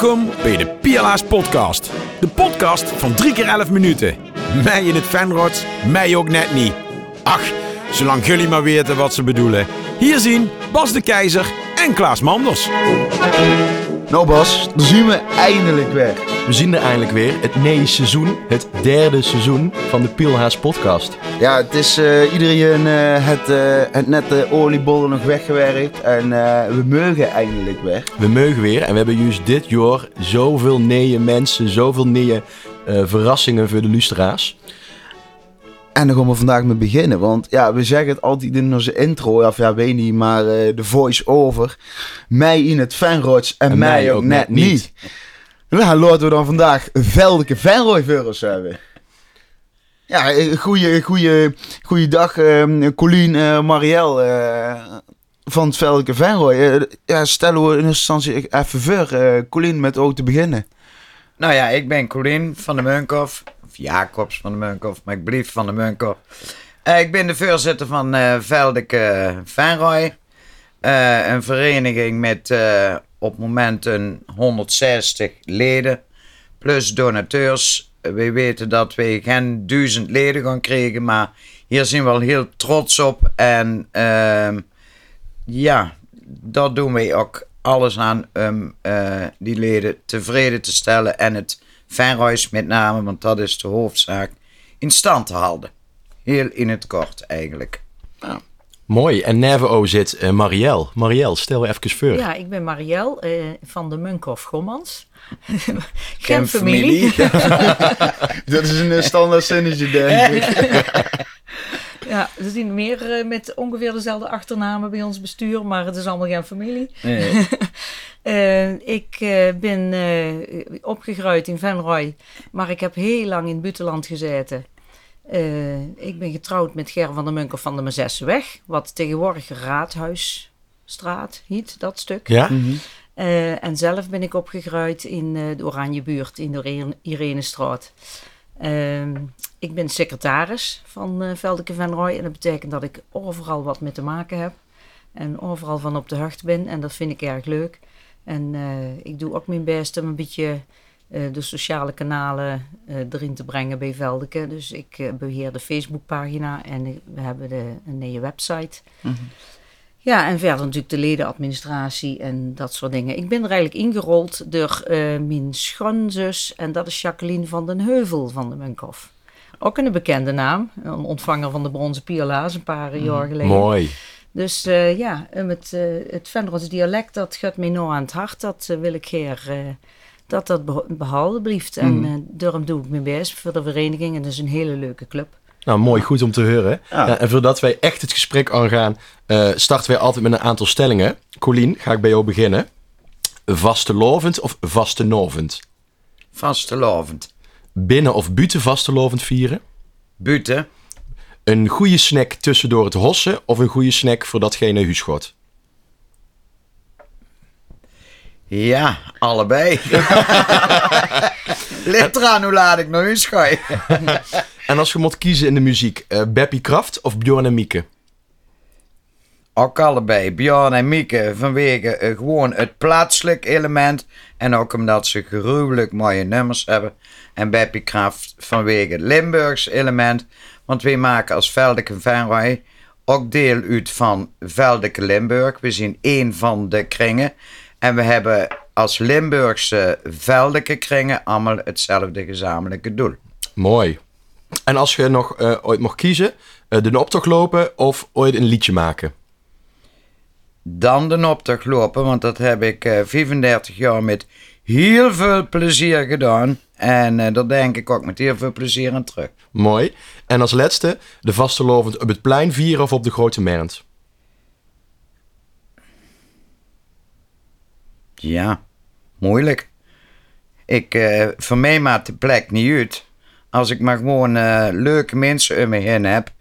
Welkom bij de PLA's podcast. De podcast van 3 keer 11 minuten. Mij in het fanrods, mij ook net niet. Ach, zolang jullie maar weten wat ze bedoelen. Hier zien Bas de Keizer en Klaas Manders. Nou Bas, dan zien we eindelijk weer. We zien er eindelijk weer het nee seizoen, het derde seizoen van de Pielhaas podcast. Ja, het is eh, iedereen eh, het, eh, het net de oliebollen nog weggewerkt en we mogen eindelijk weer. We mogen weer en we hebben juist dit jaar zoveel nee mensen, zoveel nee verrassingen voor de lustra's. En daar gaan we vandaag mee beginnen, want ja, we zeggen het altijd in onze intro, of ja, weet niet, maar de voice-over. Mij in het fanrods en, mij ook net niet. Nou, laten we dan vandaag veldelijke fanroy-veurs hebben. Ja, eh, goeie, goeie, goeie dag, eh, Colleen, eh Marielle eh, van het veldelijke fanroy. Eh, ja, stellen we in eerste instantie even voor, eh Colleen, met ook te beginnen. Nou ja, ik ben Colin van de Munkhof. Of Jacobs van de Munkhof, maar ik blijf van de Munkhof. Eh, ik ben de voorzitter van eh Veldeke. Eh, een vereniging met eh, op het moment een 160 leden. Plus donateurs. We weten dat we geen duizend leden gaan krijgen. Maar hier zijn we wel heel trots op. En ehm, ja, dat doen wij ook alles aan om eh, die leden tevreden te stellen en het fanruis met name, want dat is de hoofdzaak, in stand te houden. Heel in het kort eigenlijk. Mooi. En Nervo zit eh, Marielle. Marielle, stel even voor. Ja, ik ben Marielle eh, van de Munkhof Gommans. Geen Geen familie. Dat is een eh, standaard zinnetje, denk ik. ja, er zien meer met ongeveer dezelfde achternamen bij ons bestuur, maar het is allemaal geen familie. Eh, ik eh, ben eh, opgegroeid in Venrooy, maar ik heb heel lang in het buitenland gezeten. Eh, ik ben getrouwd met Ger van der Munkhof van de Mazessenweg, wat tegenwoordig Raadhuisstraat heet, dat stuk. Ja? Eh, en zelf ben ik opgegroeid in eh, de Oranjebuurt, in de Irene- Irenestraat. Ehm, ik ben secretaris van eh Veldeke van Rooij. En dat betekent dat ik overal wat mee te maken heb. En overal van op de hoogte ben. En dat vind ik erg leuk. En eh, ik doe ook mijn best om een beetje eh, de sociale kanalen eh, erin te brengen bij Veldeke. Dus ik eh, beheer de Facebookpagina en we hebben de, een nieuwe website. Ja, en verder natuurlijk de ledenadministratie en dat soort dingen. Ik ben er eigenlijk ingerold door mijn schoonzus en dat is Jacqueline van den Heuvel van de Munkhof. Ook een bekende naam, een ontvanger van de bronzen piola's een paar jaar geleden. Mooi. Dus ja, um, het, uh, het Venro's dialect, dat gaat mij nou aan het hart. Dat wil ik eh, dat dat beho- behouden blijft. En eh daarom doe ik mijn best voor de vereniging. En dat is een hele leuke club. Nou, mooi. Goed om te horen. Ja. Ja, en voordat wij echt het gesprek aangaan, eh, starten wij altijd met een aantal stellingen. Colien, ga ik bij jou beginnen. Vastelovend of vastenovend? Vastelovend. Binnen of buiten vastelovend vieren? Buten. Een goede snack tussendoor het hossen of een goede snack voor datgene huisgod? Ja, allebei. Ligt eraan hoe laat ik naar huis ga. En als je moet kiezen in de muziek, eh Beppie Kraft of Bjorn en Mieke? Ook allebei, Bjorn en Mieke, vanwege eh, gewoon het plaatselijk element. En ook omdat ze gruwelijk mooie nummers hebben. En Beppie Kraft vanwege het Limburgs element. Want wij maken als Veldeke Venray ook deel uit van Veldeke Limburg. We zijn één van de kringen. En we hebben als Limburgse Veldeke kringen allemaal hetzelfde gezamenlijke doel. Mooi. En als je nog eh, ooit mocht kiezen, eh, de optocht lopen of ooit een liedje maken? dan de optocht lopen, want dat heb ik eh, 35 jaar met heel veel plezier gedaan. En eh daar denk ik ook met heel veel plezier aan terug. Mooi. En als laatste, de vastelovend op het plein vieren of op de grote mernd? Ja, moeilijk. Ik eh voor mij maakt de plek niet uit. Als ik maar gewoon eh, leuke mensen om me heen heb.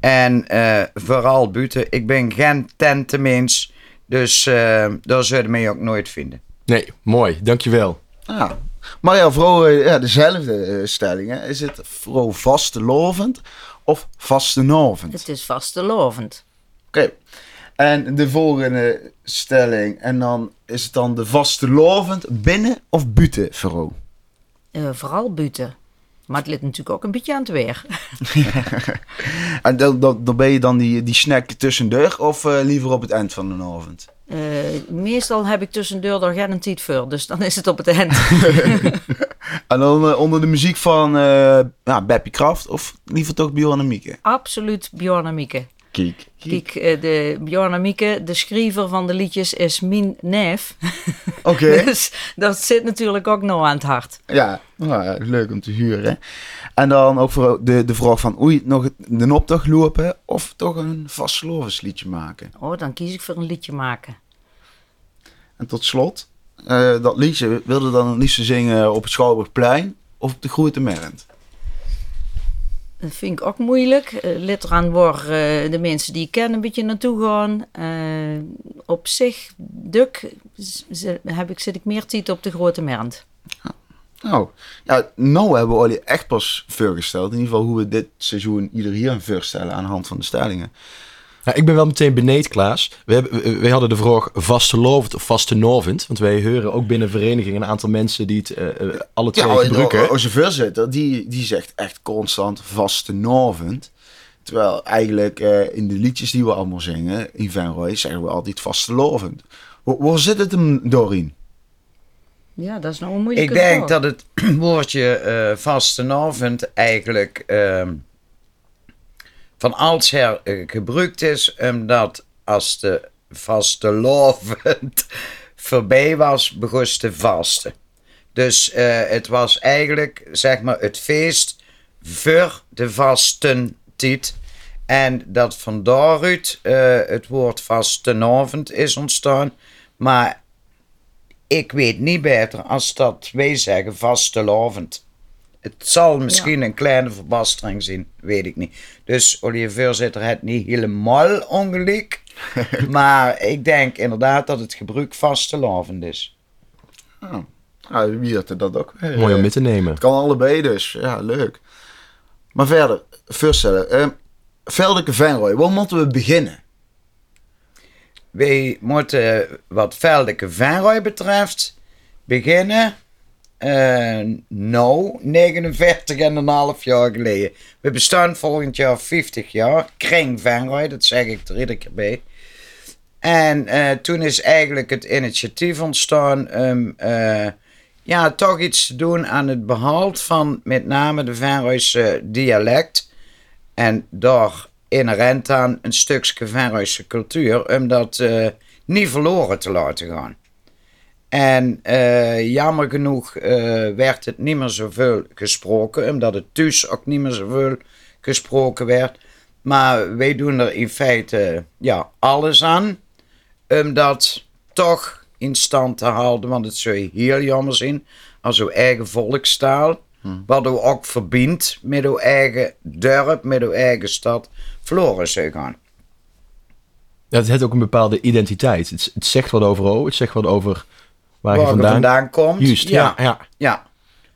En eh, vooral buiten. Ik ben geen tentenmens. Dus eh daar zullen mij ook nooit vinden. Nee, mooi. Dankjewel. Ja. Vrouw, eh, ja, dezelfde stelling. Hè. Is het vrouw vastelovend of vastenovend? Het is vastelovend. Oké. En de volgende stelling. En dan is het dan de vastelovend binnen of buiten, Vero? Eh, vooral buiten. Maar het ligt natuurlijk ook een beetje aan het weer. En dan, dan, dan ben je dan die, die snack tussendoor of eh, liever op het eind van de avond? Eh, meestal heb ik tussendoor daar geen tijd voor, dus dan is het op het eind. En dan onder de muziek van uh, ja, Beppie Kraft of liever toch Bjorn en Mieke? Absoluut Bjorn en Mieke. Kijk, eh, de Bjorn en Mieke, de schrijver van de liedjes, is mijn neef. Oké. dus dat zit natuurlijk ook nog aan het hart. Ja, nou, leuk om te huren. En dan ook voor de, de vraag van, oei, nog de optocht lopen of toch een vastgelovingsliedje maken? Oh, dan kies ik voor een liedje maken. En tot slot, eh, dat liedje wilde dan het liefst zingen op het Schouwburgplein of op de Grote Merend? Dat vind ik ook moeilijk. Uh, Let eraan waar uh, de mensen die ik ken een beetje naartoe gaan. Uh, op zich, duk, heb ik, zit ik meer tijd op de Grote Merend. Nou, ja, nou hebben we al echt pas voorgesteld. In ieder geval hoe we dit seizoen ieder aan voorstellen aan de hand van de stellingen. Nou, ik ben wel meteen beneed, Klaas. We, hebben, we hadden de vraag vastelovend of vastenovend. Want wij horen ook binnen vereniging een aantal mensen die het uh, alle twee ja, gebruiken. Onze voorzitter, die, die zegt echt constant vastenovend. Terwijl eigenlijk uh, in de liedjes die we allemaal zingen in Venrooy zeggen we altijd vastelovend. Waar, waar zit het hem doorheen? Ja, dat is nou een moeilijke Ik denk vraag. dat het woordje uh, vastenavond eigenlijk uh, van oudsher uh, gebruikt is, omdat als de vastelovend voorbij was, begon te vasten. Dus uh, het was eigenlijk, zeg maar, het feest voor de vastentijd. En dat van daaruit uh, het woord vastenavond is ontstaan. Maar ik weet niet beter als dat wij zeggen vastelovend. Het zal misschien ja. een kleine verbastering zijn, weet ik niet. Dus Olivier zit er het niet helemaal ongelijk. maar ik denk inderdaad dat het gebruik vastelovend is. Oh. Nou, wie had dat ook weer? Mooi om mee te nemen. Het kan allebei dus, ja, leuk. Maar verder, voorstellen. Uh, Veldeke Venrooy, waar moeten we beginnen? Wij moeten, wat Veldeke Venrooy betreft, beginnen. Uh, nou, 49 en een half jaar geleden. We bestaan volgend jaar 50 jaar. Kring Venrooy, dat zeg ik er iedere keer bij. En uh, toen is eigenlijk het initiatief ontstaan om uh, ja, toch iets te doen aan het behoud van met name de Venrooyse dialect. En daar inherent aan een stukje Venrooyse cultuur, om dat niet verloren te laten gaan. En uh, jammer genoeg uh, werd het niet meer zoveel gesproken, omdat het thuis ook niet meer zoveel gesproken werd. Maar wij doen er in feite ja, alles aan om dat toch in stand te houden, want het zou heel jammer zijn als uw eigen volkstaal, hmm. wat u ook verbindt met uw eigen dorp, met uw eigen stad, verloren zou gaan. Ja, het heeft ook een bepaalde identiteit. Het, het zegt wat over O, het zegt wat over waar, waar je vandaan, vandaan komt. Juist, ja. ja. ja. ja.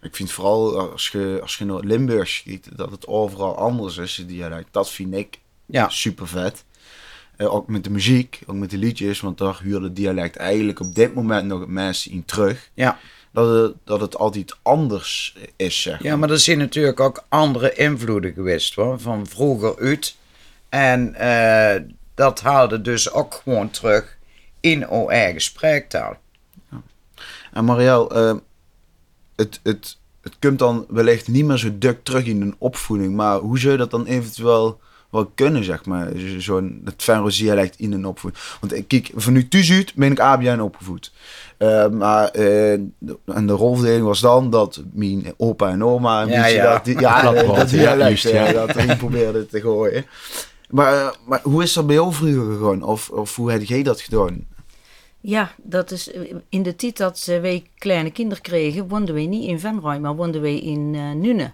Ik vind vooral als je, als je naar Limburg schiet, dat het overal anders is, het dialect. Dat vind ik ja. super vet. Uh, ook met de muziek, ook met de liedjes, want daar huurde het dialect eigenlijk op dit moment nog het meeste in terug. Ja. Dat het, dat het altijd anders is, zeg maar. Ja, maar er zijn natuurlijk ook andere invloeden geweest, hoor, van vroeger uit. En uh, dat haalde dus ook gewoon terug in uw eigen spreektaal. En Marielle, uh, het, het, het komt dan wellicht niet meer zo duk terug in een opvoeding, maar hoe zou je dat dan eventueel wel kunnen, zeg maar, zo'n het Venro's dialect in een opvoeding? Want kijk, van nu uit ben ik ABN opgevoed. Uh, maar uh, en de rolverdeling was dan dat mijn opa en oma een ja, ja. dat, ja, dat, dat, dat dialect, ja, ja, dat erin probeerde te gooien. Maar, maar hoe is dat bij jou vroeger gegaan? Of, of hoe heb jij dat gedaan? Ja, dat is in de tijd dat wij kleine kinderen kregen, woonden wij niet in Venrooy, maar woonden wij in uh, Nune.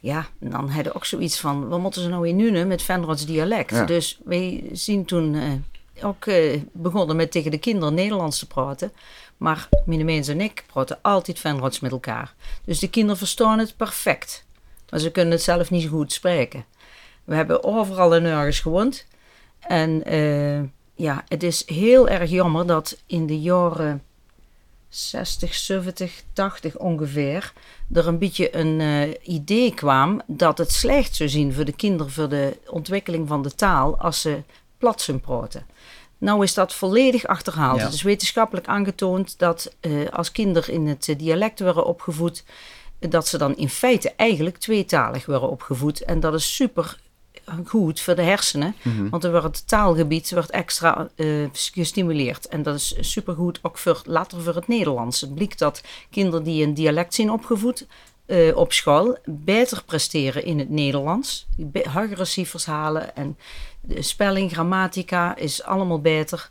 Ja, dan hadden ook zoiets van, wat moeten ze nou in Nune met Venroods dialect? Ja. Dus wij zien toen uh, ook uh, begonnen met tegen de kinderen Nederlands te praten. Maar mijn en ik praten altijd Venroods met elkaar. Dus de kinderen verstaan het perfect. Maar ze kunnen het zelf niet zo goed spreken. We hebben overal en nergens gewoond. En ja, het is heel erg jammer dat in de jaren 60, 70, 80 ongeveer er een beetje een eh, idee kwam dat het slecht zou zien voor de kinderen, voor de ontwikkeling van de taal, als ze plat zijn praten. Nou is dat volledig achterhaald. Ja. Het is wetenschappelijk aangetoond dat eh, als kinderen in het dialect worden opgevoed, dat ze dan in feite eigenlijk tweetalig worden opgevoed. En dat is super goed voor de hersenen, want er wordt het taalgebied wordt extra eh, gestimuleerd. En dat is supergoed ook voor, later voor het Nederlands. Het blijkt dat kinderen die een dialect zijn opgevoed eh, op school beter presteren in het Nederlands. Hogere cijfers halen en de spelling, grammatica is allemaal beter.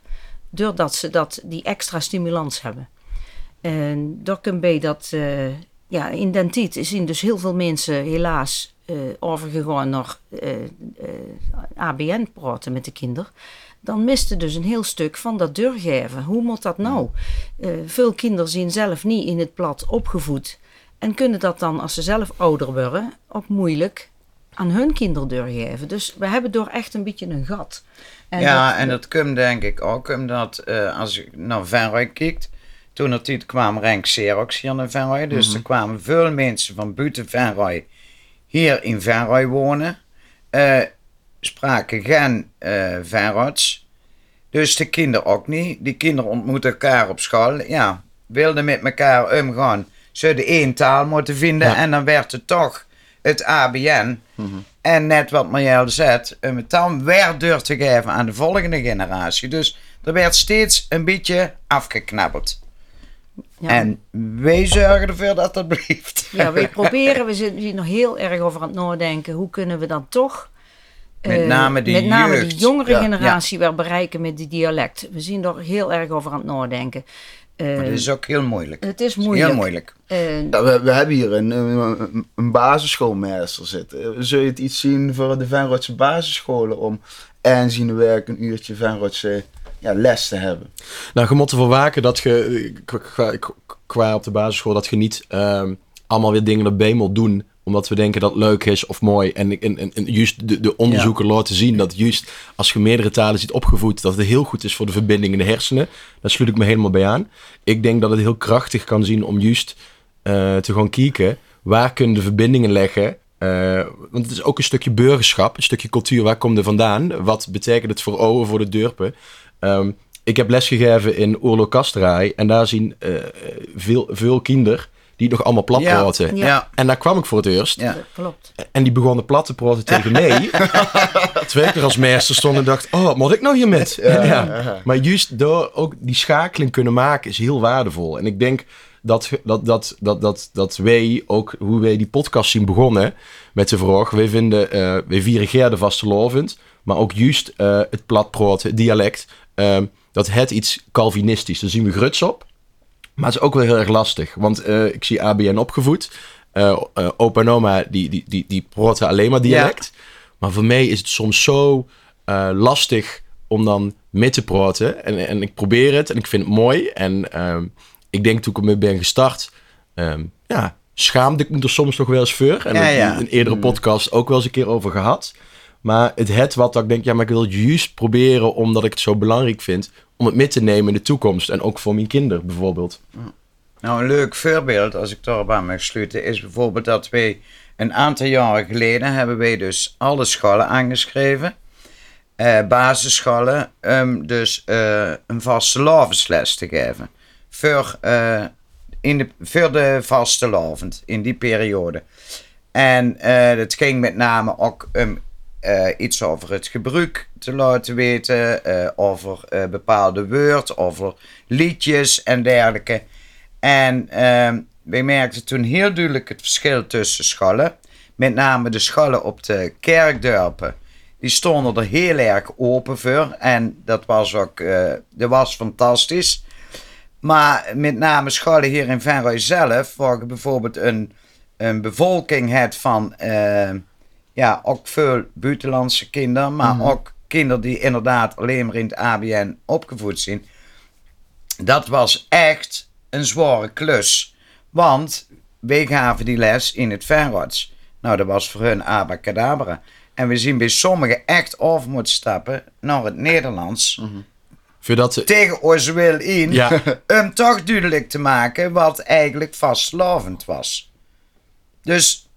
Doordat ze dat, die extra stimulans hebben. En daar kun bij dat, eh, ja, in den tijd zien dus heel veel mensen helaas eh, overgegaan naar eh, eh, ABN praten met de kinderen. Dan miste dus een heel stuk van dat doorgeven. Hoe moet dat nou? Eh, veel kinderen zien zelf niet in het plat opgevoed. En kunnen dat dan, als ze zelf ouder worden, ook moeilijk aan hun kinderen doorgeven. Dus we hebben door echt een beetje een gat. En ja, dat- en dat komt denk ik ook omdat als je naar Venray kijkt, toen er tijd kwam Renk Xerox hier naar Venray. Dus er kwamen veel mensen van buiten Venray hier in Venray wonen. Eh, spraken geen Venroods. Dus de kinderen ook niet. Die kinderen ontmoeten elkaar op school. Ja, wilden met elkaar omgaan. Zouden één taal moeten vinden. Ja. En dan werd het toch het ABN. En net wat Marjel zegt, om het dan weer door te geven aan de volgende generatie. Dus er werd steeds een beetje afgeknabbeld. Ja. En wij zorgen ervoor dat dat blijft. Ja, we proberen, we zijn hier nog heel erg over aan het nadenken. Hoe kunnen we dan toch Met eh, name de met name jeugd. jongere Ja, generatie weer bereiken met die dialect? We zien er heel erg over aan het nadenken. Eh, Maar dat is ook heel moeilijk. het is moeilijk. Heel moeilijk. Eh, Ja, we, we hebben hier een, een, een basisschoolmeester zitten. Zul je het iets zien voor de Venrotse basisscholen om en zien werk een uurtje Venrotse ja, les te hebben? Nou, je moet ervoor waken dat je qua, op de basisschool dat je niet ehm, allemaal weer dingen erbij moet doen omdat we denken dat leuk is of mooi. En, ik- en, en, en juist de, de onderzoeken laten zien dat juist als je meerdere talen ziet opgevoed, dat het heel goed is voor de verbinding in de hersenen. Daar sluit ik me helemaal bij aan. Ik denk dat het heel krachtig kan zien om juist eh, te gaan kijken waar kunnen de verbindingen leggen. Eh, want het is ook een stukje burgerschap, een stukje cultuur. Waar komt er vandaan? Wat betekent het voor ogen, voor de durpen? Ehm, ik heb lesgegeven in Oorlog Kastraai en daar zien eh, veel, veel kinderen die nog allemaal plat Ja. praten. Ja. En daar kwam ik voor het eerst. Ja. klopt. En die begonnen plat te praten tegen mij. Terwijl ik er als meester stond en dacht, oh, wat moet ik nou hier met? Ja. Maar juist door ook die schakeling kunnen maken is heel waardevol. En ik denk dat, dat, dat, dat, dat, dat wij ook, hoe wij die podcast zien begonnen met de vraag, wij vinden, eh wij vieren Gerde vastelovend, maar ook juist eh, het platpraten, het dialect, eh, dat het iets Calvinistisch. Daar zien we gruts op. Maar het is ook wel heel erg lastig. Want eh, ik zie ABN opgevoed. Eh eh, opa en oma, die, die, die, die alleen maar dialect. Maar voor mij is het soms zo lastig om dan mee te praten. En, en ik probeer het en ik vind het mooi. En ehm, ik denk toen ik ermee ben gestart... ehm, ja, schaamde ik me er soms nog wel eens voor. En Ja, ja. een eerdere podcast ook wel eens een keer over gehad. Maar het het wat dat ik denk, ja, maar ik wil juist proberen omdat ik het zo belangrijk vind om het mee te nemen in de toekomst. En ook voor mijn kinderen bijvoorbeeld. Nou, een leuk voorbeeld, als ik daarop aan mag sluiten, is bijvoorbeeld dat wij een aantal jaren geleden hebben wij dus alle scholen aangeschreven. eh, basisscholen, um, dus eh, een vaste lavensles te geven. Voor, eh, in de, voor de vaste lavend, in die periode. En eh het ging met name ook eh, iets over het gebruik te laten weten, eh, over eh, bepaalde woord, over liedjes en dergelijke. En ehm wij merkten toen heel duidelijk het verschil tussen scholen. Met name de scholen op de kerkdorpen. Die stonden er heel erg open voor. En dat was ook dat was fantastisch. Maar met name scholen hier in Venray zelf, waar bijvoorbeeld een, een bevolking hebt van eh, ja, ook veel buitenlandse kinderen, maar ook kinderen die inderdaad alleen maar in het ABN opgevoed zijn. Dat was echt een zware klus. Want wij gaven die les in het Venroods. Nou, dat was voor hun abacadabra. En we zien bij sommigen echt over moeten stappen naar het Nederlands. Voordat ze... tegen ons wil in, Ja. om toch duidelijk te maken wat eigenlijk vastlovend was. Dus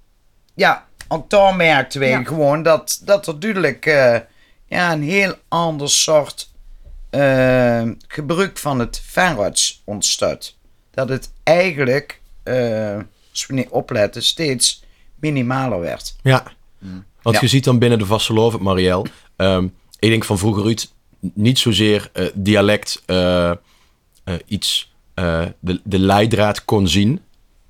ja, ook daar merkten Ja. gewoon dat, dat er duidelijk eh, ja, een heel ander soort eh, gebruik van het Fenrods ontstaat. Dat het eigenlijk, eh, als we niet opletten, steeds minimaler werd. Ja. Want Ja. je ziet dan binnen de vastelovend, Marielle. ehm, ik denk van vroeger uit niet zozeer dialect iets de, de leidraad kon zien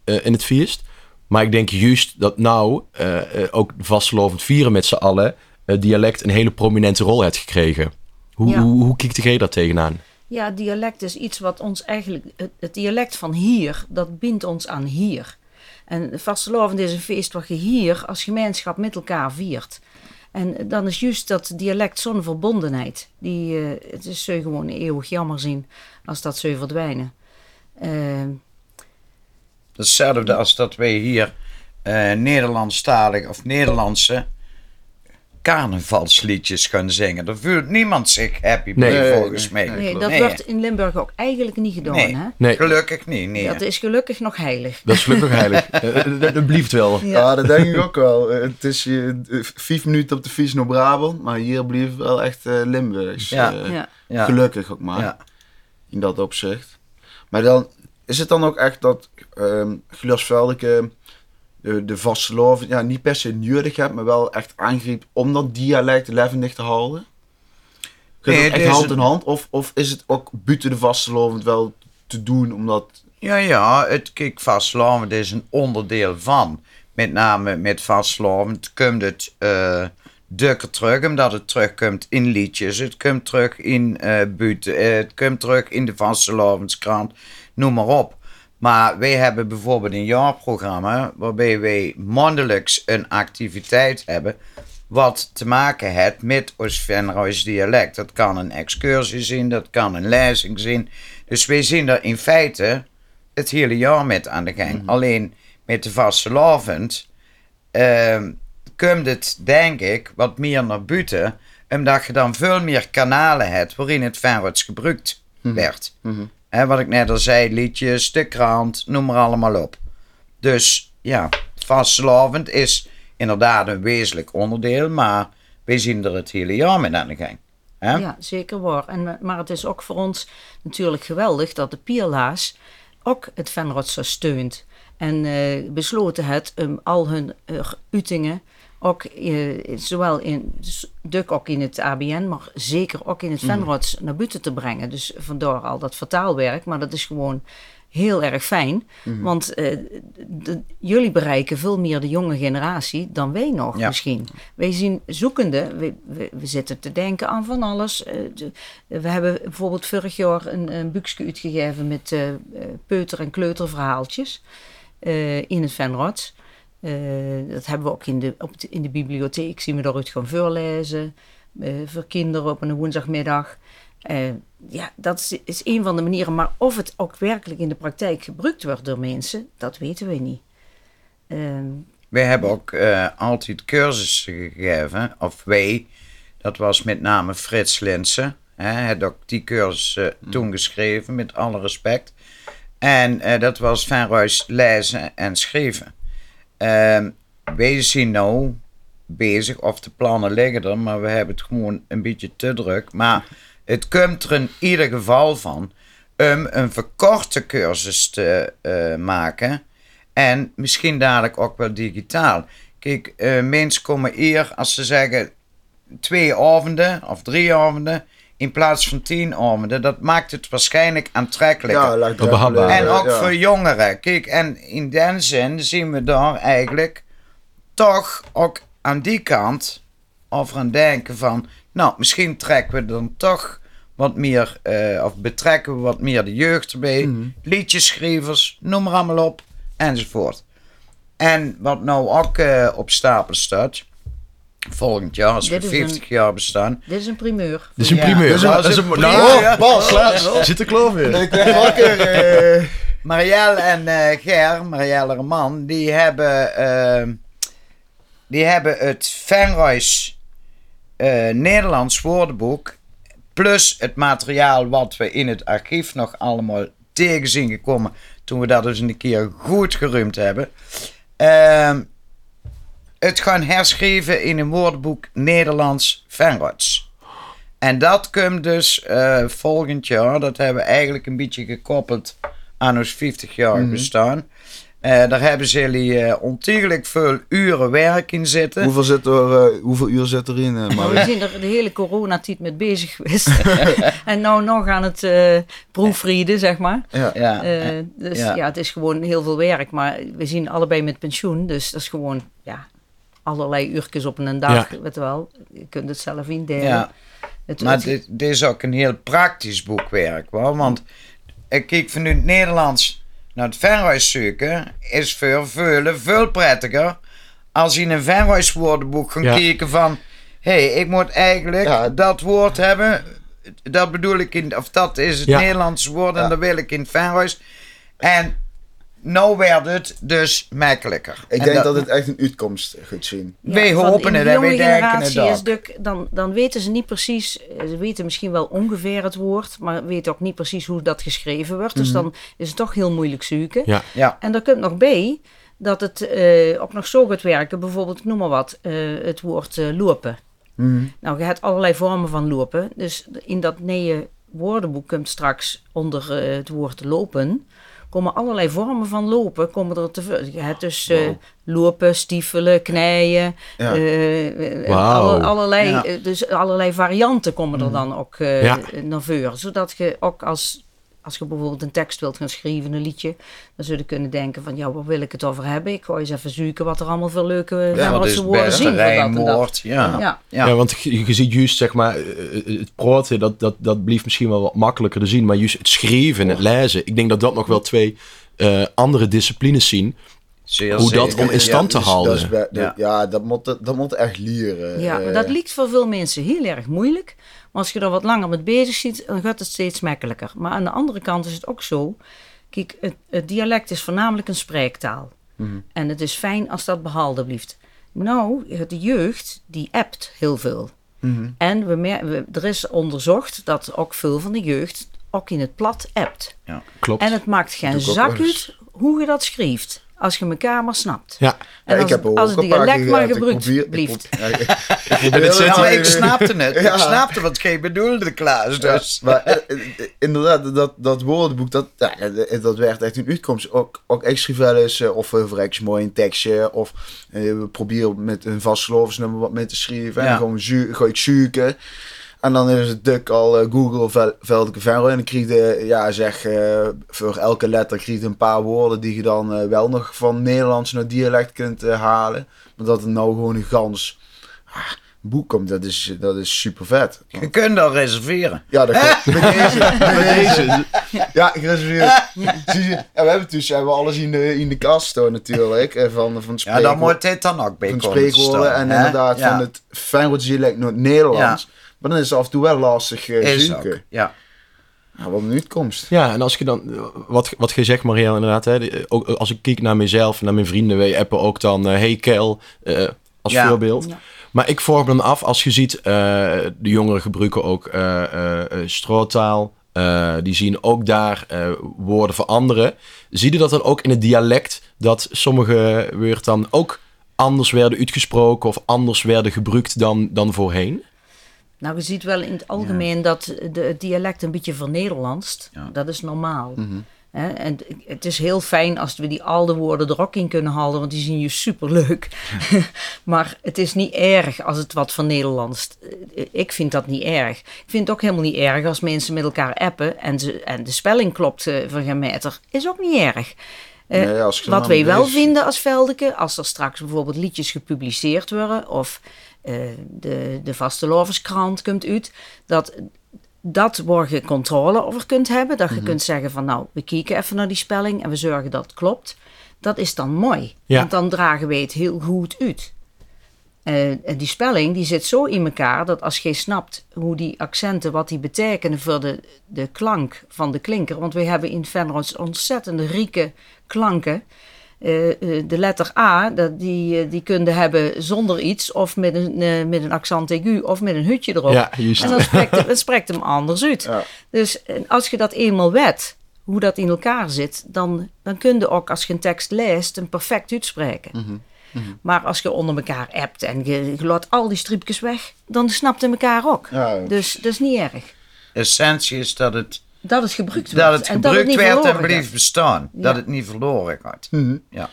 in het feest. Maar ik denk juist dat nou eh, eh, ook vastelovend vieren met z'n allen eh, dialect een hele prominente rol heeft gekregen. Hoe, Ja. hoe, hoe kijkt jij daar tegenaan? Ja, dialect is iets wat ons eigenlijk. Het, het dialect van hier, dat bindt ons aan hier. En vastelovend is een feest wat je hier als gemeenschap met elkaar viert. En dan is juist dat dialect zo'n verbondenheid. Die, eh, het is zo gewoon eeuwig jammer zien als dat zou verdwijnen. Eh, Hetzelfde als dat wij hier eh Nederlandstalig of Nederlandse carnavalsliedjes gaan zingen. Daar voelt niemand zich happy Nee. mee, Nee, volgens mij. nee. nee, dat Nee. wordt in Limburg ook eigenlijk niet gedaan. Nee. Hè? Nee, Gelukkig niet. Nee. Dat is gelukkig nog heilig. dat is gelukkig heilig. Eh, eh, dat, blijft wel. Ja. dat denk ik ook wel. Het is eh, vijf minuten op de fiets naar Brabant, maar hier bleef wel echt eh, Limburgs. Ja. Ja. ja. Gelukkig ook maar, Ja. in dat opzicht. Maar dan is het dan ook echt dat Glasveldeke de, de vastelovend, ja, niet per se nodig hebt, maar wel echt aangreep om dat dialect levendig te houden? Gaat Nee, dat echt hand in hand? Of, of is het ook buiten de vastelovend wel te doen, omdat... Ja, ja, het kijk, is een onderdeel van. Met name met vastlovend komt het eh dukker terug, omdat het terugkomt in liedjes. Het komt terug in eh buiten, eh, het komt terug in de vastelovendskrant, noem maar op. Maar wij hebben bijvoorbeeld een jaarprogramma waarbij wij maandelijks een activiteit hebben wat te maken heeft met ons dialect. Dat kan een excursie zijn, dat kan een lezing zijn. Dus wij zien er in feite het hele jaar met aan de gang. Alleen met de vastelovend ehm komt het, denk ik, wat meer naar buiten. Omdat je dan veel meer kanalen hebt waarin het Venroys gebruikt werd. Wat ik net al zei, liedjes, de krant, noem maar allemaal op. Dus ja, vastelovend is inderdaad een wezenlijk onderdeel, maar wij zien er het hele jaar mee aan de gang. Ja, zeker waar. En, maar het is ook voor ons natuurlijk geweldig dat de Pierlaas ook het Venrotse steunt. En eh, besloten het om al hun eh, uitingen ook eh, zowel in Duk ook in het ABN, maar zeker ook in het Venrots naar buiten te brengen. Dus vandaar al dat vertaalwerk, maar dat is gewoon heel erg fijn. Want eh, de- jullie bereiken veel meer de jonge generatie dan wij nog Ja. misschien. Wij zien zoekende, we, we, we zitten te denken aan van alles. Eh, de- we hebben bijvoorbeeld vorig jaar een, een boekje uitgegeven met eh, eh, peuter- en kleuterverhaaltjes in het Venrots. Eh, dat hebben we ook in de, op de, in de bibliotheek, zien we daaruit gaan voorlezen. eh, voor kinderen op een woensdagmiddag. Eh, ja, dat is, is een van de manieren. Maar of het ook werkelijk in de praktijk gebruikt wordt door mensen, dat weten we niet. Ehm, Wij hebben ook eh, altijd cursussen gegeven, of wij, dat was met name Frits Linsen. Hij had ook die cursus eh, toen geschreven, met alle respect. En eh, dat was Venruis lezen en schrijven. Ehm wij zijn nou bezig, of de plannen liggen er, maar we hebben het gewoon een beetje te druk. Maar het komt er in ieder geval van om een verkorte cursus te eh, maken. En misschien dadelijk ook wel digitaal. Kijk, eh, mensen komen hier als ze zeggen twee avonden of drie avonden in plaats van tien avonden. Dat maakt het waarschijnlijk aantrekkelijker. Ja. En ook ja. voor jongeren. Kijk, en in den zin zien we daar eigenlijk toch ook aan die kant over aan denken van, nou, misschien trekken we dan toch wat meer, eh, of betrekken we wat meer de jeugd erbij, liedjeschrijvers, noem maar allemaal op, enzovoort. En wat nou ook eh, op stapel staat, volgend jaar, als we Dit is een- 50 jaar bestaan, dit is een primeur. Dit is een Ja, primeur. dat is Dat een is een- primeur. nou, Ja. Bas, zit er kloof weer. ik ben wakker. eh. Marielle en eh Ger, Marielle Reman, die hebben, eh, die hebben het Venruis eh, Nederlands woordenboek Plus het materiaal wat we in het archief nog allemaal tegen zien gekomen. Toen we dat dus een keer goed geruimd hebben. Het gaan herschrijven in een woordenboek Nederlands Venrots. En dat komt dus eh, volgend jaar. Dat hebben we eigenlijk een beetje gekoppeld aan ons 50 jaar bestaan. Eh, daar hebben ze jullie eh, ontiegelijk veel uren werk in zitten. Hoeveel, zit er, eh, hoeveel uur zit erin, Maar Marie? we zijn er de hele coronatijd mee bezig geweest. en nou nog aan het eh proefrieden, zeg maar. Ja. Ja, Eh, dus ja. ja. het is gewoon heel veel werk. Maar we zien allebei met pensioen. Dus dat is gewoon ja, allerlei uurtjes op een dag. Weet je wel. Je kunt het zelf indelen. ja. Het, Maar het- dit, dit is ook een heel praktisch boekwerk, hoor. Want ik kijk vanuit het Nederlands naar het verhuis zoeken, is voor velen veel prettiger als je in een verhuiswoordenboek gaan Ja. kijken van, hé, hey, ik moet eigenlijk Ja. dat woord hebben, dat bedoel ik in, of dat is het Ja. Nederlandse woord en Ja. dat wil ik in het verhuis. En nou werd het dus makkelijker. Ik En denk dat, het echt een uitkomst gaat zien. Wij van hopen het en wij denken generatie het is duk- dan, dan weten ze niet precies, eh, ze weten misschien wel ongeveer het woord, maar weten ook niet precies hoe dat geschreven wordt. Mhm. Dus dan is het toch heel moeilijk zoeken. Ja. Ja, En daar komt nog bij dat het eh, ook nog zo gaat werken. Bijvoorbeeld, ik noem maar wat, eh, het woord eh, lopen. Mhm. Nou, je hebt allerlei vormen van lopen. Dus in dat nieuwe woordenboek komt straks onder het woord lopen... komen allerlei vormen van lopen komen er te hebt dus eh, lopen, stiefelen, knijden. Ja. eh, eh, alle- allerlei, Ja. eh, dus allerlei varianten komen er dan ook Ja. naar voren. Zodat je ook als, als je bijvoorbeeld een tekst wilt gaan schrijven, een liedje... dan zul je kunnen denken van, ja, waar wil ik het over hebben? Ik ga eens even zoeken wat er allemaal voor leuke ja, woorden beste zien voor dat en dat. rijmwoord. Ja. Ja. Ja. Ja, want je, je ziet juist, zeg maar, eh, het praten, dat, dat, dat blijft misschien wel wat makkelijker te zien. Maar juist het schrijven en het lezen, ik denk dat dat nog wel twee eh, andere disciplines zien. Zeer Hoe dat om in stand te dus houden. Dat is bij- Ja. ja. dat moet, dat moet echt leren. Ja, maar Eh, dat lijkt voor veel mensen heel erg moeilijk. Maar als je er wat langer mee bezig ziet, dan gaat het steeds makkelijker. Maar aan de andere kant is het ook zo. Kijk, het, het dialect is voornamelijk een spreektaal. En het is fijn als dat behouden blijft. Nou, de jeugd, die appt heel veel. mhm. En we mer- we, er is onderzocht dat ook veel van de jeugd ook in het plat appt. Klopt. En het maakt geen zak uit hoe je dat schrijft. Als je elkaar maar snapt. ja, En Ja, als, ik heb als het dialect maar gebruikt ik blijft. snapte het. Ja. Ik snapte wat jij bedoelde, Klaas. Dus. Maar eh, eh, inderdaad, dat, dat woordenboek, dat, ja, dat, werd echt een uitkomst. Ook, ook ik schreef wel eens, eh, of voor Rex mooi een tekstje, of eh, we proberen met een vastgeloofsnummer wat mee te schrijven. Ja. En gewoon ga ik zoeken. En dan is het duk al eh, Google Vel- Veldeke Venro. En dan krijg je, ja zeg, eh, voor elke letter je een paar woorden die je dan eh, wel nog van Nederlands naar dialect kunt halen. Maar dat het nou gewoon een gans ah, boek komt, dat is, dat is super vet. Je kunt al reserveren. Ja, dat kan. Bij deze. Ja, gereserveerd. Zie je? Ja, we hebben dus hebben we alles in de, in de kast staan natuurlijk. Van, van Ja, dan moet dit dan ook bij van spreekwoorden en hè? inderdaad Ja. van het Feyenoord dialect naar het Nederlands. Maar dan is het af en toe wel lastig eh, Is zoeken. ook, ja. Ja, wat een uitkomst. Ja, en als je dan, eh, wat, wat je zegt Marielle inderdaad, hè, die- ook als ik kijk naar mezelf en naar mijn vrienden, wij appen ook dan, eh, hey Kel, eh, als Ja. voorbeeld. Ja. Maar ik vorm dan af, als je ziet, eh, de jongeren gebruiken ook eh eh, eh, strootaal, eh, die zien ook daar eh, woorden veranderen. Zie je dat dan ook in het dialect, dat sommige woorden dan ook anders werden uitgesproken of anders werden gebruikt dan, dan voorheen? Nou, je ziet wel in het algemeen dat de, het dialect een beetje vernederlandst. Ja. Dat is normaal. Hè, en het is heel fijn als we die oude woorden er ook in kunnen halen, want die zien je superleuk. maar het is niet erg als het wat vernederlandst. Eh, Ik vind dat niet erg. Ik vind het ook helemaal niet erg als mensen met elkaar appen en, ze, en de spelling klopt eh, van geen meter. Is ook niet erg. Eh, Nee, wat wij wel vinden als Veldeke, als er straks bijvoorbeeld liedjes gepubliceerd worden of de, de Vaste Loverskrant komt uit, dat dat waar je controle over kunt hebben, dat je kunt zeggen van nou, we kijken even naar die spelling en we zorgen dat het klopt. Dat is dan mooi, Ja. want dan dragen wij het heel goed uit. Eh, en die spelling die zit zo in elkaar dat als je snapt hoe die accenten, wat die betekenen voor de, de klank van de klinker. Want we hebben in Venroods ontzettende rieke klanken. Eh, eh, de letter A, dat die, eh, die kunde hebben zonder iets, of met een, eh, met een accent aigu, of met een hutje erop. Ja, juist. En dan spreekt, het, het spreekt hem anders uit. Ja. Dus als je dat eenmaal weet, hoe dat in elkaar zit, dan, dan kun je ook als je een tekst leest, hem perfect uitspreken. Mhm. Maar als je onder elkaar appt en je, je laat al die streepjes weg, dan snapt het elkaar ook. Ja. Dus dat is niet erg. Essentie is dat het, Dat het gebruikt wordt. dat het en niet werd en verloren bleef bestaan. Dat het niet verloren gaat. Mhm. Ja.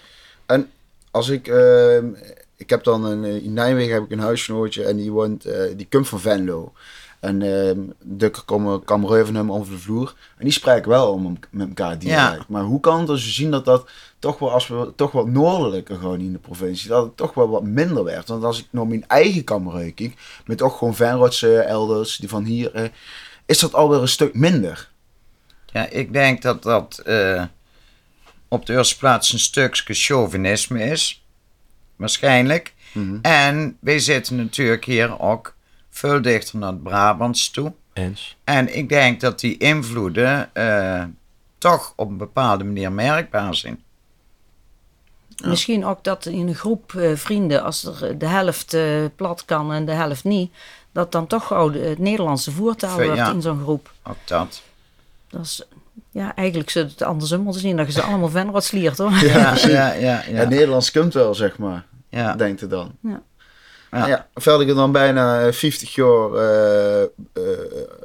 En als ik, ehm, ik heb dan een, eh, in Nijmegen heb ik een huisgenootje en die woont, eh, die komt van Venlo. En ehm de komen kamerui van hem over de vloer. En die spreken wel om, met elkaar dialect. Ja. Maar hoe kan het als we zien dat dat toch wel, als we toch wat noordelijker gewoon in de provincie, dat het toch wel wat minder werd. Want als ik naar mijn eigen kamerui kijk, met toch gewoon Venrotse elders, die van hier, eh, is dat alweer een stuk minder. Ja, ik denk dat dat eh, op de eerste plaats een stukje chauvinisme is. Waarschijnlijk. Mhm. En wij zitten natuurlijk hier ook veel dichter naar het Brabants toe. Eens. En ik denk dat die invloeden eh, toch op een bepaalde manier merkbaar zijn. Misschien ook dat in een groep eh, vrienden, als er de helft eh, plat kan en de helft niet, dat dan toch gauw het Nederlandse voertaal Ver- wordt ja. in zo'n groep. Ook dat. Dat is, ja, eigenlijk zou het andersom moeten zien, dat je ze allemaal Venrots leert hoor. Ja, ja, ja. Ja. ja, Nederlands komt wel, zeg maar. ja. denkt het dan. Ja. Ja. Ja. ik dan bijna eh, 50 jaar, eh, eh,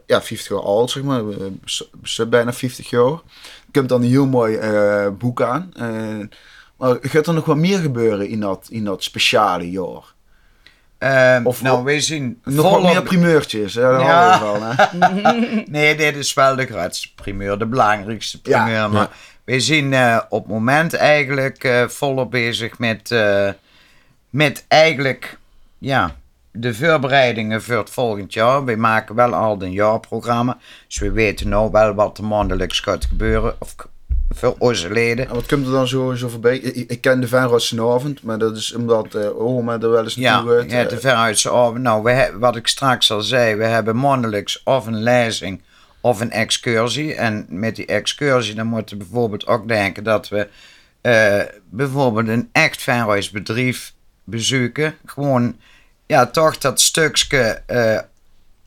ja, 50 jaar oud, zeg maar. Eh, bijna 50 jaar. Komt dan een heel mooi eh, boek aan. Eh, maar gaat er nog wat meer gebeuren in dat, in dat speciale jaar? Ehm, Of nou, wij zien Nog volop- meer primeurtjes, hè? Ja. we van, hè? Nee, dit is wel de grootste primeur, de belangrijkste Ja, primeur. maar wij zijn eh, op het moment eigenlijk eh, volop bezig met, eh, met eigenlijk ja, de voorbereidingen voor het volgend jaar. Wij maken wel al een jaarprogramma, dus we weten nou wel wat er maandelijks gaat gebeuren. Of voor onze leden. En wat komt er dan zo, zo voorbij? Ik, ik ken de Venrotse avond, maar dat is omdat uh, oma er wel eens Ja, naartoe ja, de veruitse avond. Nou, we, he- wat ik straks al zei, we hebben maandelijks of een lezing of een excursie. En met die excursie, dan moeten we bijvoorbeeld ook denken dat we eh, bijvoorbeeld een echt Venroois bedrijf bezoeken. Gewoon, ja, toch dat stukje eh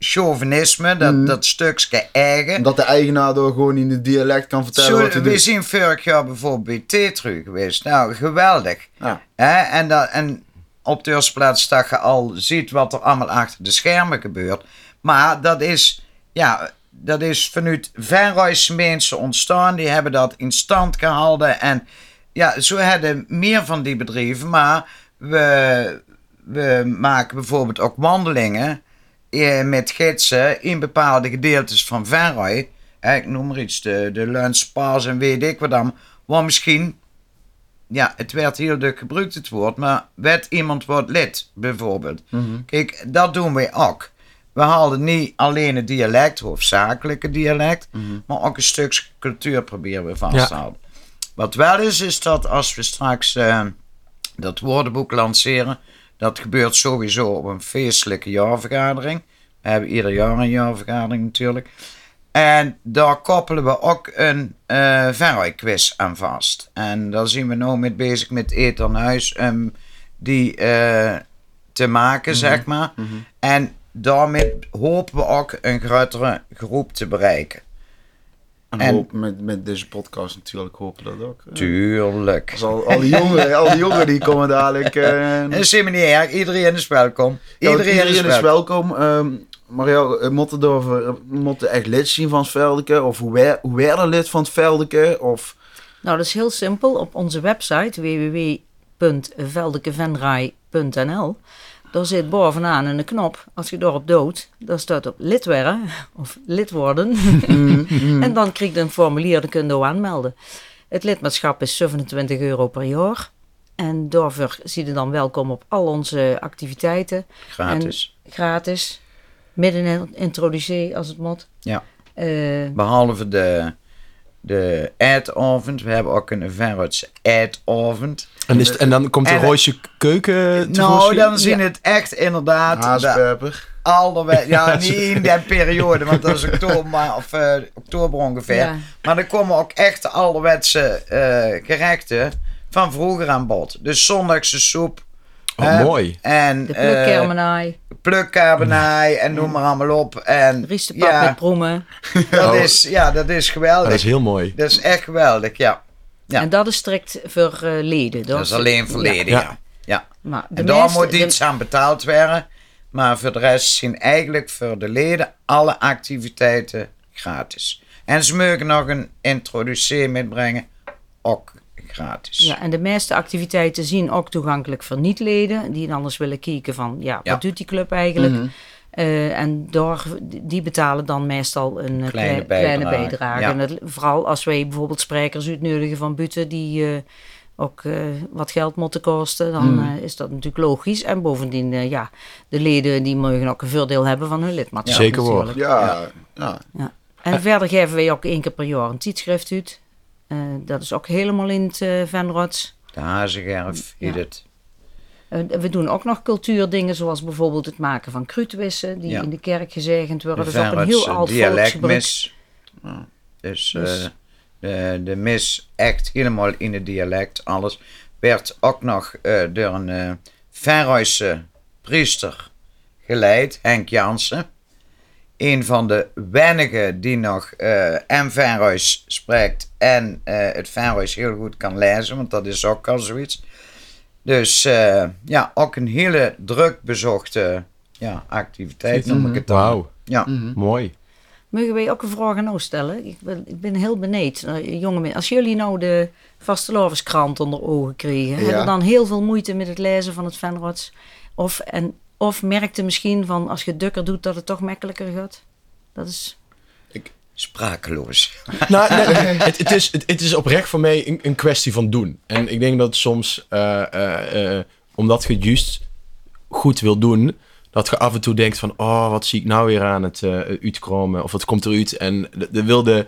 chauvinisme, dat, Mhm. dat stukje eigen. Dat de eigenaar door gewoon in het dialect kan vertellen Zo, wat hij we doet. zijn vorig jaar bijvoorbeeld bij Tetru geweest. Nou, geweldig. Ja. Hè? En, dat, en op de eerste plaats dat je al ziet wat er allemaal achter de schermen gebeurt. Maar dat is, ja, dat is vanuit Venrooise mensen ontstaan. Die hebben dat in stand gehouden. En ja, zo hebben meer van die bedrijven. Maar we, we maken bijvoorbeeld ook wandelingen met gidsen in bepaalde gedeeltes van Venrooy. Hè, Ik noem maar iets, de, de en weet ik wat dan. Waar misschien ja, het werd heel druk gebruikt, het woord, maar werd iemand wordt lid, bijvoorbeeld. Kijk, dat doen wij ook. We halen niet alleen het dialect, hoofdzakelijke dialect, maar ook een stuk cultuur proberen we vast te Ja. houden. Wat wel is, is dat als we straks eh, dat woordenboek lanceren, dat gebeurt sowieso op een feestelijke jaarvergadering. We hebben ieder jaar een jaarvergadering natuurlijk. En daar koppelen we ook een uh, quiz aan vast. En daar zien we nou mee bezig met Eten aan Huis om die eh, te maken, zeg maar. En daarmee hopen we ook een grotere groep te bereiken. En, En- hoop met, met deze podcast natuurlijk hopen dat ook. eh. Tuurlijk. Dus al, al, die jongeren, al die jongeren die komen dadelijk... helemaal niet erg. Iedereen is welkom. Iedereen, is welkom. welkom. Ehm Mariel, eh, moeten echt lid zien van het Veldeke? Of hoe werden lid van het Veldeke? Of... Nou, dat is heel simpel. Op onze website www.veldekevenraai.nl daar zit bovenaan een knop. Als je daarop doodt, daar staat op lid worden of lid worden. en dan krijg je een formulier, dan kun je aanmelden. Het lidmaatschap is 27 euro per jaar. En daarvoor zie je dan welkom op al onze activiteiten. Gratis. Gratis. Midden in introducee als het moet. Ja. Eh, Behalve de, de eetavond. We hebben ook een Venrotse eetavond. En, is het- en dan komt de Roosje keuken Nou, dan zien Ja. het echt inderdaad... Alderweg, ja, niet in die periode, want dat is oktober, maar, of, eh, oktober ongeveer. Ja. Maar er komen ook echt de ouderwetse eh, gerechten van vroeger aan bod. Dus zondagse soep. Oh, mooi. En De eh plukkermenaai, plukkabenij en noem maar allemaal op. En riestepap ja, met proemen. dat Oh. is, ja, dat is geweldig. dat is heel mooi. Dat is echt geweldig, ja. Ja. En dat is strikt voor eh, leden. Dat is alleen verleden, Ja. ja. ja. Maar de En daar meeste- moet de- iets aan betaald worden. Maar voor de rest zijn eigenlijk voor de leden alle activiteiten gratis. En ze mogen nog een introduceer metbrengen, ook gratis. Ja, en de meeste activiteiten zien ook toegankelijk voor niet-leden. Die anders willen kijken van, ja, wat Ja. doet die club eigenlijk? Mhm. Eh, en door, die betalen dan meestal een eh, Kleine klei- kleine bijdrage, bijdrage. ja. En het- vooral als wij bijvoorbeeld sprekers uitnodigen van buiten die eh, ook eh, wat geld moeten kosten, dan Mhm. is dat natuurlijk logisch. En bovendien, eh, ja, de leden die mogen ook een voordeel hebben van hun lidmaatschap. Zeker natuurlijk. Ja, ja. En verder geven wij ook één keer per jaar een tijdschrift uit. Eh, dat is ook helemaal in het uh, Venrots. De Hazengerf heet Ja. het. Eh, we doen ook nog cultuurdingen, zoals bijvoorbeeld het maken van kruidwissen, die Ja. in de kerk gezegend worden. De Dat is ook een heel oud dialectmis. Dus, Dus- eh, de, de mis echt helemaal in het dialect. Alles werd ook nog eh, door een eh Venrooise priester geleid, Henk Jansen. Een van de weinigen die nog eh en Venroois spreekt en eh, het Venroois heel goed kan lezen, want dat is ook al zoiets. Dus eh, ja, ook een hele druk bezochte ja, activiteit noem ik het dan. Wauw, Ja. Mhm. mooi. Mogen wij ook een vraag aan jou stellen? Ik ben, ik ben heel benieuwd. Nou, jonge mensen, als jullie nou de Vastelovenskrant onder ogen kregen, Ja. hebben dan heel veel moeite met het lezen van het Venrots? Of, en, of merkte misschien van als je het dukker doet dat het toch makkelijker gaat? Dat is... Sprakeloos. Nou, nee, het, het, is, het, het is oprecht voor mij een, een kwestie van doen. En ik denk dat soms, eh, eh, eh, omdat je het juist goed wil doen, dat je af en toe denkt van, oh, wat zie ik nou weer aan het uitkomen? Of wat komt eruit? En de, de wilde,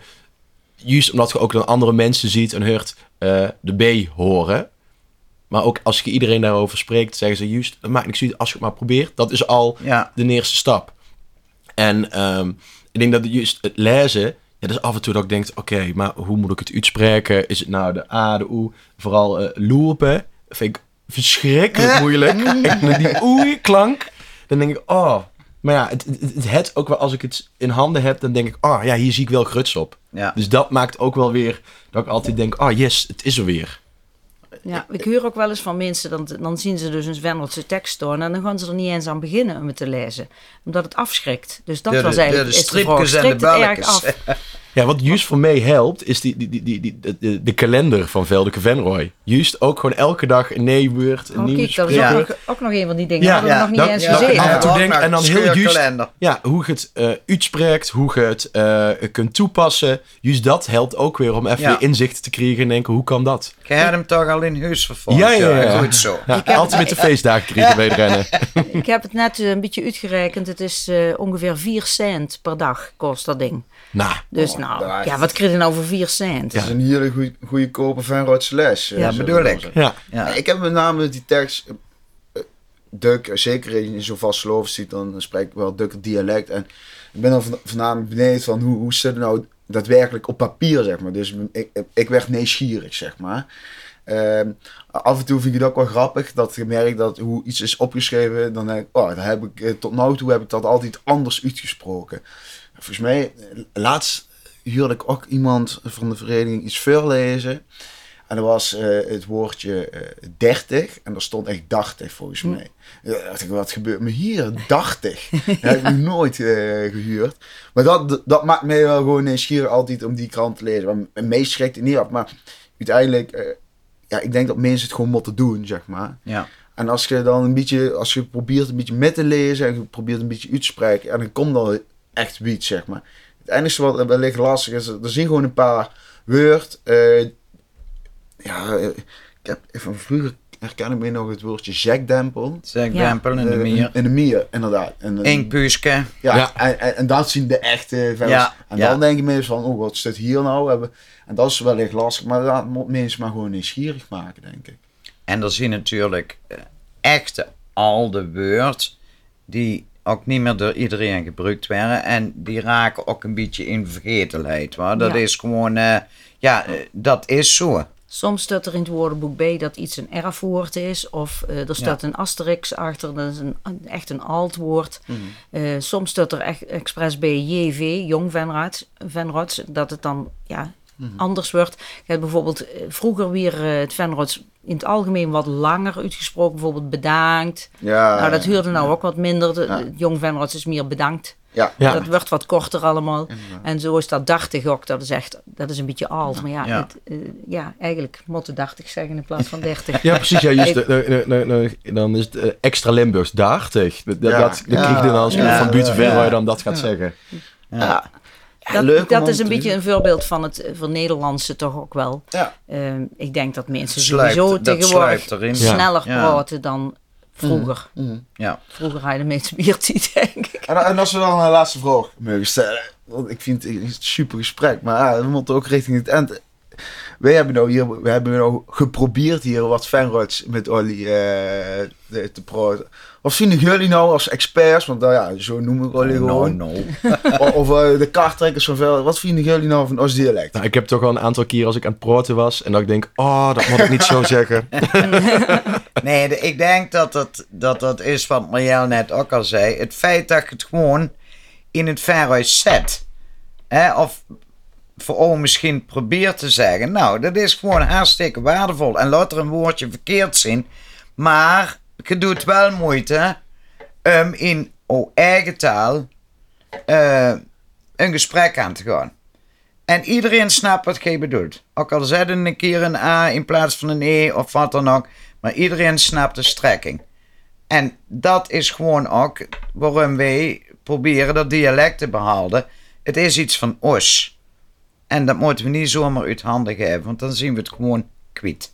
juist omdat je ook dan andere mensen ziet en hoort eh, de B horen. Maar ook als je iedereen daarover spreekt, zeggen ze juist, het maakt niks uit als je het maar probeert. Dat is al Ja. de eerste stap. En ehm, ik denk dat het juist het lezen, ja, dat is af en toe dat ik denk, oké, maar hoe moet ik het uitspreken? Is het nou de A, de O? Vooral loerpen, vind ik verschrikkelijk moeilijk. Met die oei-klank. Dan denk ik, oh. Maar ja, het, het, het, het ook wel, als ik het in handen heb, dan denk ik, oh ja, hier zie ik wel gruts op. Ja. Dus dat maakt ook wel weer dat ik altijd denk, oh yes, het is er weer. Ja, ik huur ook wel eens van mensen, dan, dan zien ze dus een Venrotse tekst staan en dan gaan ze er niet eens aan beginnen om het te lezen. Omdat het afschrikt. Dus dat De- was eigenlijk de de stripjes en de strikt Ja, wat juist voor mij helpt, is die, die, die, die, die, de, de, de kalender van Veldeke Venrooy. Juist ook gewoon elke dag een nieuwbeurt, een Oh, nieuwe kijk, dat is ook, nog, ook nog een van die dingen. Ja, Ja, nog niet dat- eens gezien. af en toe denk- en dan heel juist-. Ja, hoe je het eh uitspreekt, hoe je het eh, kunt toepassen. Juist dat helpt ook weer om even Ja. inzicht te krijgen en denken, hoe kan dat? Je hebt hem toch al in huis vervolgd? Ja, ja, ja. Goed zo. Ja, heb- altijd met de feestdagen kregen bij het rennen. Ik heb het net eh, een beetje uitgerekend. Het is eh, ongeveer 4 cent per dag kost dat ding. Nou, Dus nou, daar- ja, wat krijg je nou voor 4 cent? Het is een hele goede, goedkope Venroods les. eh, Ja, bedoel ik. ja. Ja. Ik heb met name die tekst. eh, eh, Duk, zeker in zo'n vast ziet, dan spreek ik wel Duk dialect. En ik ben dan van- voornamelijk benieuwd van hoe, hoe zit het nou daadwerkelijk op papier, zeg maar. Dus ik, ik werd nieuwsgierig, zeg maar. Ehm, af en toe vind ik het ook wel grappig dat je merkt dat hoe iets is opgeschreven, dan denk ik, oh, dan heb ik, eh, tot nu toe heb ik dat altijd anders uitgesproken. Volgens mij, laatst huurde ik ook iemand van de vereniging iets voorlezen. En dat was eh, het woordje eh 30 en er stond echt 80 volgens mij. Ja, dacht ik, wat gebeurt me hier? 80. dat heb ik nog nooit eh, gehuurd. Maar dat, dat maakt mij wel gewoon nieuwsgierig altijd om die krant te lezen. Maar meest schrikt het niet af. Maar uiteindelijk, ja, ik denk dat mensen het gewoon moeten doen, zeg maar. Ja. En als je dan een beetje, als je probeert een beetje met te lezen en je probeert een beetje uit te spreken, en dan komt dan echt iets, zeg maar. Het enige wat wellicht lastig is, er zien gewoon een paar woord. eh, ja, eh, ik heb van vroeger herken ik me nog het woordje zekdempel. Zeg Ja. dempel in de Eh, mier. In de mier, inderdaad. En, dan- Inkpuuske. ja, Ja. En, en, en dat zien de echte fans. Ja, En ja. dan denk ik meestal van, oh, wat staat hier nou? Hebben- En dat is wellicht lastig, maar dat moet mensen maar gewoon nieuwsgierig maken, denk ik. En er zien natuurlijk eh, echte oude woord die ook niet meer door iedereen gebruikt werden. En die raken ook een beetje in vergetelheid. Hoor. Dat Ja. is gewoon, eh, ja, eh, dat is zo. Soms staat er in het woordenboek bij dat iets een erfwoord is. Of eh, er staat een asterix achter, dat is een, echt een altwoord. Eh, soms staat er echt expres bij JV, Jong Venraads, Venroods, dat het dan ja, anders wordt. Je hebt bijvoorbeeld eh, vroeger weer eh, het Venroods in het algemeen wat langer uitgesproken. Bijvoorbeeld bedankt. Ja, nou, dat huurde nou ook wat minder. De, Ja. het Jong Venroods is meer bedankt. Ja. Ja. Dat wordt wat korter allemaal. En zo is dat 80 ook. Dat is echt, dat is een beetje oud. Maar ja, Ja. Het, eh, ja eigenlijk moeten 80 zeggen in plaats van 30. Ja, precies. Ja, juist, Ik- de- de- de- de- de- dan is het extra Limburgs, daartig. Dat, dat, Ja. dat, dat Ja. krijg je dan als je Ja. van buiten Ja. waar je dan dat gaat zeggen. Ja. Dat, leuk dat is een beetje een voorbeeld van het eh, van Nederlandse toch ook wel. Ja. Ehm, ik denk dat mensen Sluipt- sowieso dat tegenwoordig sneller Ja. praten dan vroeger. Mhm. Ja. Vroeger had je de meeste biertiet, denk ik. En, en als we dan een laatste vraag mogen stellen. Want ik vind het een super gesprek. Maar ja, we moeten ook richting het eind. Wij hebben nou hier we hebben nou geprobeerd hier wat fanroids met Olly eh, te, te praten. Wat vinden jullie nou als experts? Want nou ja, zo noem ik Olly No, gewoon. no. O- Of de kaarttrekkers van Vel. Wat vinden jullie nou van ons dialect? Nou, ik heb toch al een aantal keer als ik aan het praten was en dat ik denk, oh, dat moet ik niet zo zeggen. Nee, de- ik denk dat dat, dat dat is wat Marielle net ook al zei. Het feit dat je het gewoon in het verhuis zet. Hè, of voor oom misschien probeert te zeggen. Nou, dat is gewoon hartstikke waardevol. En laat er een woordje verkeerd zien. Maar je doet wel moeite om in o eigen taal eh, een gesprek aan te gaan. En iedereen snapt wat je bedoelt. Ook al zetten een keer een A in plaats van een E of wat dan ook. Maar iedereen snapt de strekking. En dat is gewoon ook waarom wij proberen dat dialect te behouden. Het is iets van os. En dat moeten we niet zomaar uit handen geven, want dan zien we het gewoon kwijt.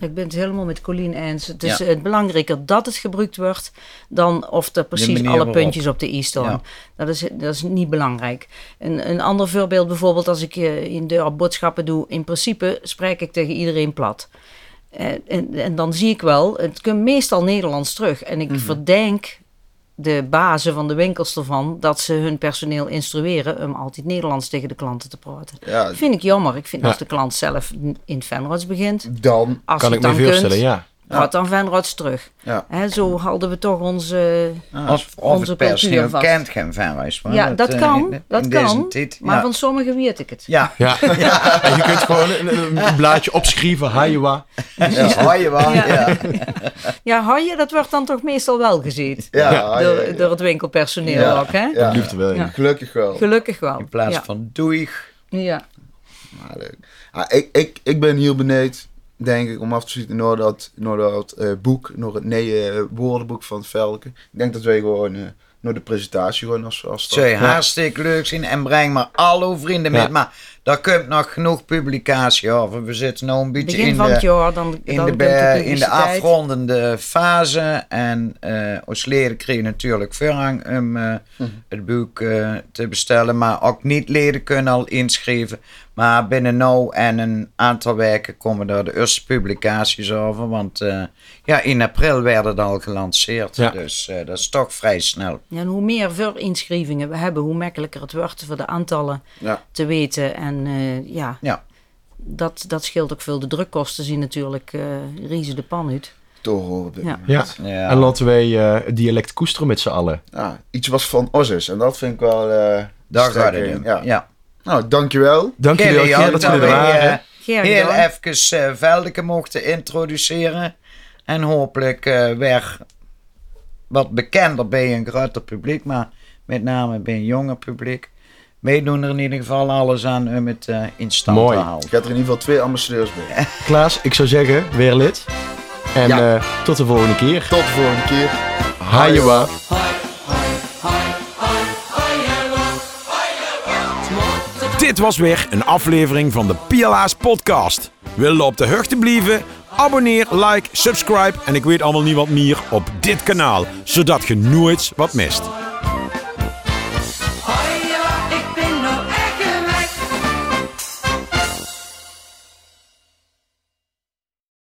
Ik ben het helemaal met Colleen eens. Het is Ja. belangrijker dat het gebruikt wordt dan of er precies alle waarop. puntjes op de i staan. Ja. Dat, is, dat is niet belangrijk. Een, een ander voorbeeld bijvoorbeeld als ik eh, in de boodschappen doe. In principe spreek ik tegen iedereen plat. Eh, en, en dan zie ik wel, het komt meestal Nederlands terug. En Mhm. ik verdenk de bazen van de winkels ervan dat ze hun personeel instrueren om altijd Nederlands tegen de klanten te praten. Ja, Dat vind ik jammer. Ik vind Ja. als de klant zelf in het Venroods begint, dan. als kan ik het me dan voorstellen, kunt, ja. Praat dan Venroods terug. Ja. Hè, zo houden we toch onze... Of, of onze het personeel cultuur vast. kent geen maar ja, dat eh, kan. in- dat in kan. tijd, Maar ja. van sommigen weet ik het. Ja, Ja. En je kunt gewoon een, een blaadje opschrijven, Haiwa. ja. wel. Ja. Ja. Ja, haaien, dat wordt dan toch meestal wel gezien. Ja, ja, door, ja. door het winkelpersoneel Ja. ook, hè? Ja. Liefde wel. Ja. Gelukkig wel. Gelukkig wel. In plaats ja. van doei. Ja. Maar leuk. Ah, ik, ik, ik ben hier beneden, denk ik, om af te sluiten naar dat, naar dat eh, boek, naar het nieuwe eh, woordenboek van het Velke. Ik denk dat wij gewoon eh, naar de presentatie gewoon als, als Zou je hartstikke leuk zien en breng maar al uw vrienden Ja. met. Maar daar komt nog genoeg publicatie over. We zitten nou een beetje Begin in van het de, jaar, dan, in dan de, in de afrondende fase. En eh ons leden kregen natuurlijk voorrang om eh, het boek eh, te bestellen. Maar ook niet-leden kunnen al inschrijven. Maar binnen nou en een aantal weken komen er de eerste publicaties over. Want eh, ja, in april werd het al gelanceerd. Ja. Dus eh, dat is toch vrij snel. Ja, en hoe meer voorinschrijvingen we hebben, hoe makkelijker het wordt voor de aantallen Ja. te weten. En eh, ja, Ja. dat, dat scheelt ook veel. De drukkosten zien natuurlijk eh riezen de pan uit. Toch Ja. moment. Ja. Ja. En laten wij eh, het dialect koesteren met z'n allen. Ja, iets was van ons is. En dat vind ik wel eh Daar gaat het in. in. Ja. Nou, dankjewel. Dank jullie wel, Kelly, Geer, dat jullie er waren. eh, heel even eh, Veldeke mochten introduceren. En hopelijk eh weer wat bekender bij een groter publiek, maar met name bij een jonger publiek. Wij doen er in ieder geval alles aan om het eh, in stand Mooi. te houden. Ik heb er in ieder geval twee ambassadeurs bij. Klaas, ik zou zeggen, weer lid. En Ja. eh, tot de volgende keer. Tot de volgende keer. Haiwa. Dit was weer een aflevering van de PLA's podcast. Wil je op de hoogte blijven? Abonneer, like, subscribe en ik weet allemaal niet wat meer op dit kanaal, zodat je nooit wat mist.